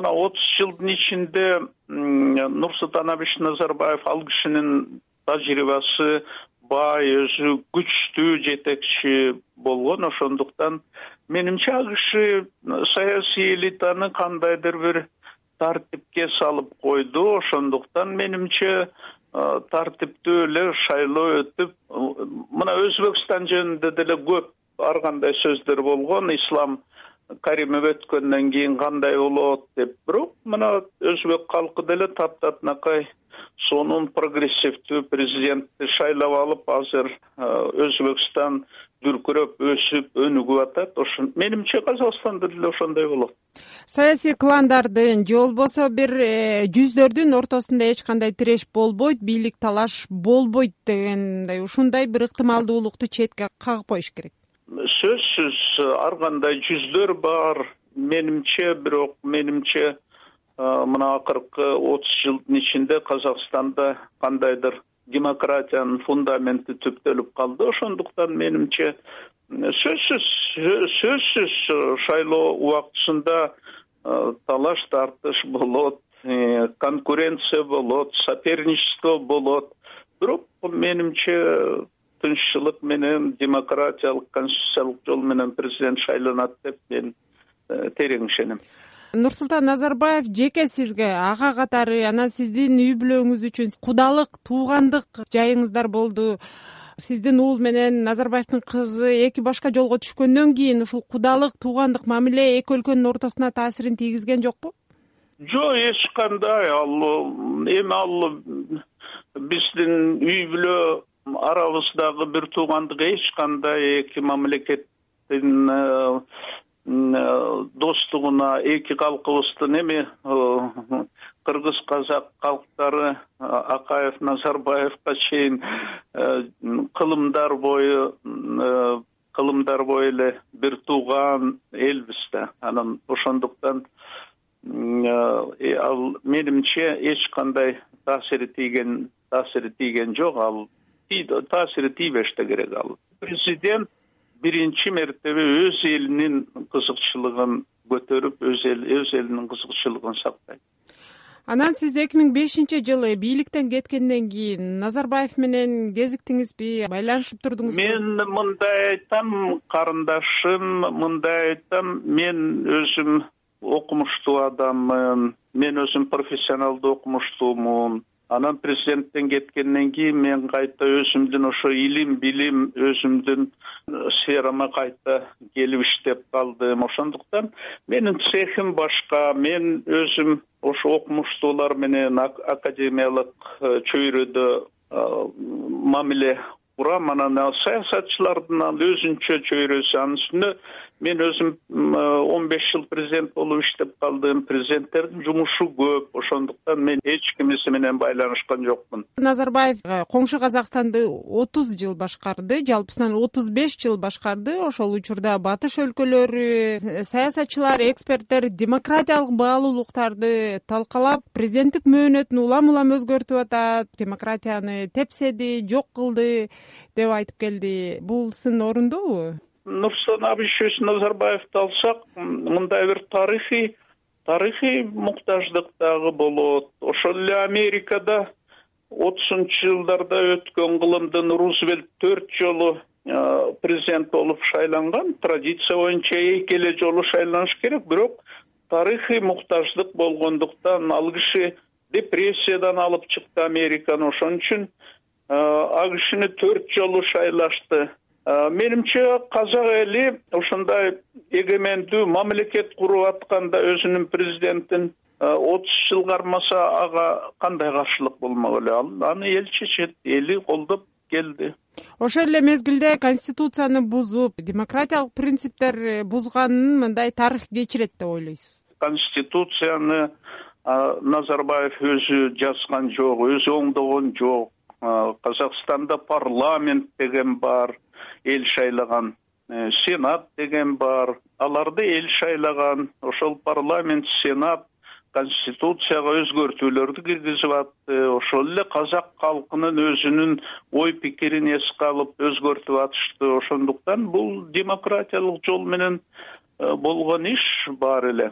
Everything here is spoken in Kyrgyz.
мына отуз жылдын ичинде нурсултан абишевич назарбаев ал кишинин тажрыйбасы бай өзү күчтүү жетекчи болгон. Ошондуктан менимче ал киши саясий элитаны кандайдыр бир тартипке салып койду. Ошондуктан менимче тартиптүү эле шайлоо өтүп мына өзбекстан жөнүндө деле көп ар кандай сөздөр болгон. Ислам каримов өткөндөн кийин кандай болот деп. Бирок мына өзбек калкы деле таптатынакай сонун прогрессивдүү президентти шайлап алып азыр өзбекстан дүркүрөп өсүп өнүгүп атат. Ошо менимче казакстанда деле ошондой болот. Саясий кландардын же болбосо бир э, жүздөрдүн ортосунда эч кандай тиреш болбойт бийлик талаш болбойт дегендей ушундай бир ыктымалдуулукту четке кагып коюш керек сөзсүз ар кандай жүздөр бар. Менимче бирок менимче мына акыркы отуз жылдын ичинде казакстанда кандайдыр демократиянын фундаменти түптөлүп калды. Ошондуктан менимче сөзсүз сөзсүз шайлоо убактысында талаш тартыш болот э, конкуренция болот соперничество болот. Бирок менимче менен демократиялык конституциялык жол менен президент шайланат деп мен э, терең ишенем нурсултан назарбаев жеке сизге ага катары анан сиздин үй бүлөңүз үчүн кудалык туугандык жайыңыздар болду. Сиздин уул менен назарбаевдин кызы эки башка жолго түшкөндөн кийин ушул кудалык туугандык мамиле эки өлкөнүн ортосуна таасирин тийгизген жокпу? Жок эч кандай. Ал эми ал биздин үй бүлө арабыздагы бир туугандык эч кандай эки мамлекеттин э, Э, достугуна эки калкыбыздын эми кыргыз казак калктары э, акаев назарбаевка чейин кылымдар бою кылымдар бою эле бир тууган элбиз да. Анан ошондуктан ал менимче эч кандай таасири тийген таасири тийген жок. Ал таасири тийбеш да керек ал. Президент биринчи мертебе өз элинин кызыкчылыгын көтөрүп өз элинин кызыкчылыгын сактайт. Анан сиз эки миң бешинчи жылы бийликтен кеткенден кийин назарбаев менен кезиктиңизби байланышып турдуңузбу мен мындай айтам карындашым мындай айтам. Мен өзүм окумуштуу адаммын. Мен өзүм профессионалдуу окумуштуумун анан президенттен кеткенден кийин мен кайта өзүмдүн ошо илим билим өзүмдүн э, сферама кайта келип иштеп калдым. Ошондуктан менин цехим башка. Мен өзүм ошо окумуштуулар менен академиялык э, чөйрөдө э, мамиле курам. Анан саясатчылардын ал өзүнчө чөйрөсү анын үстүнө мен өзүм он беш жыл президент болуп иштеп калдым. Президенттердин жумушу көп. Ошондуктан мен эч кимиси менен байланышкан жокмун. Назарбаев э, коңшу казакстанды отуз жыл башкарды жалпысынан отуз беш жыл башкарды ошол учурда батыш өлкөлөрү э, саясатчылар эксперттер демократиялык баалуулуктарды талкалап президенттик мөөнөтүн улам улам өзгөртүп атат демократияны тепседи жок кылды деп айтып келди. Бул сын орундуубу нурсултан абишевич назарбаевди алсак мындай бир тарыхый тарыхый муктаждык дагы болот. Ошол эле америкада отузунчу жылдарда өткөн кылымдын рузвельт төрт жолу президент болуп шайланган. Традиция боюнча эки эле жолу шайланыш керек. Бирок тарыхый муктаждык болгондуктан ал киши депрессиядан алып чыкты американы. Ошон үчүн ал кишини төрт жолу шайлашты менимче казак эли ушундай эгемендүү мамлекет куруп атканда өзүнүн президентин отуз жыл кармаса ага кандай каршылык болмок эле? Ал аны эл чечет эли колдоп келди. Ошол эле мезгилде конституцияны бузуп демократиялык принциптерди бузганын мындай тарых кечирет деп ойлойсузбу конституцияны назарбаев өзү жазган жок өзү оңдогон жок. Казакстанда парламент деген бар эл шайлаган э, сенат деген бар. Аларды эл шайлаган ошол парламент сенат конституцияга өзгөртүүлөрдү киргизип атты. Ошол эле казак калкынын өзүнүн ой пикирин эске алып өзгөртүп атышты. Ошондуктан бул демократиялык жол менен э, болгон иш баары эле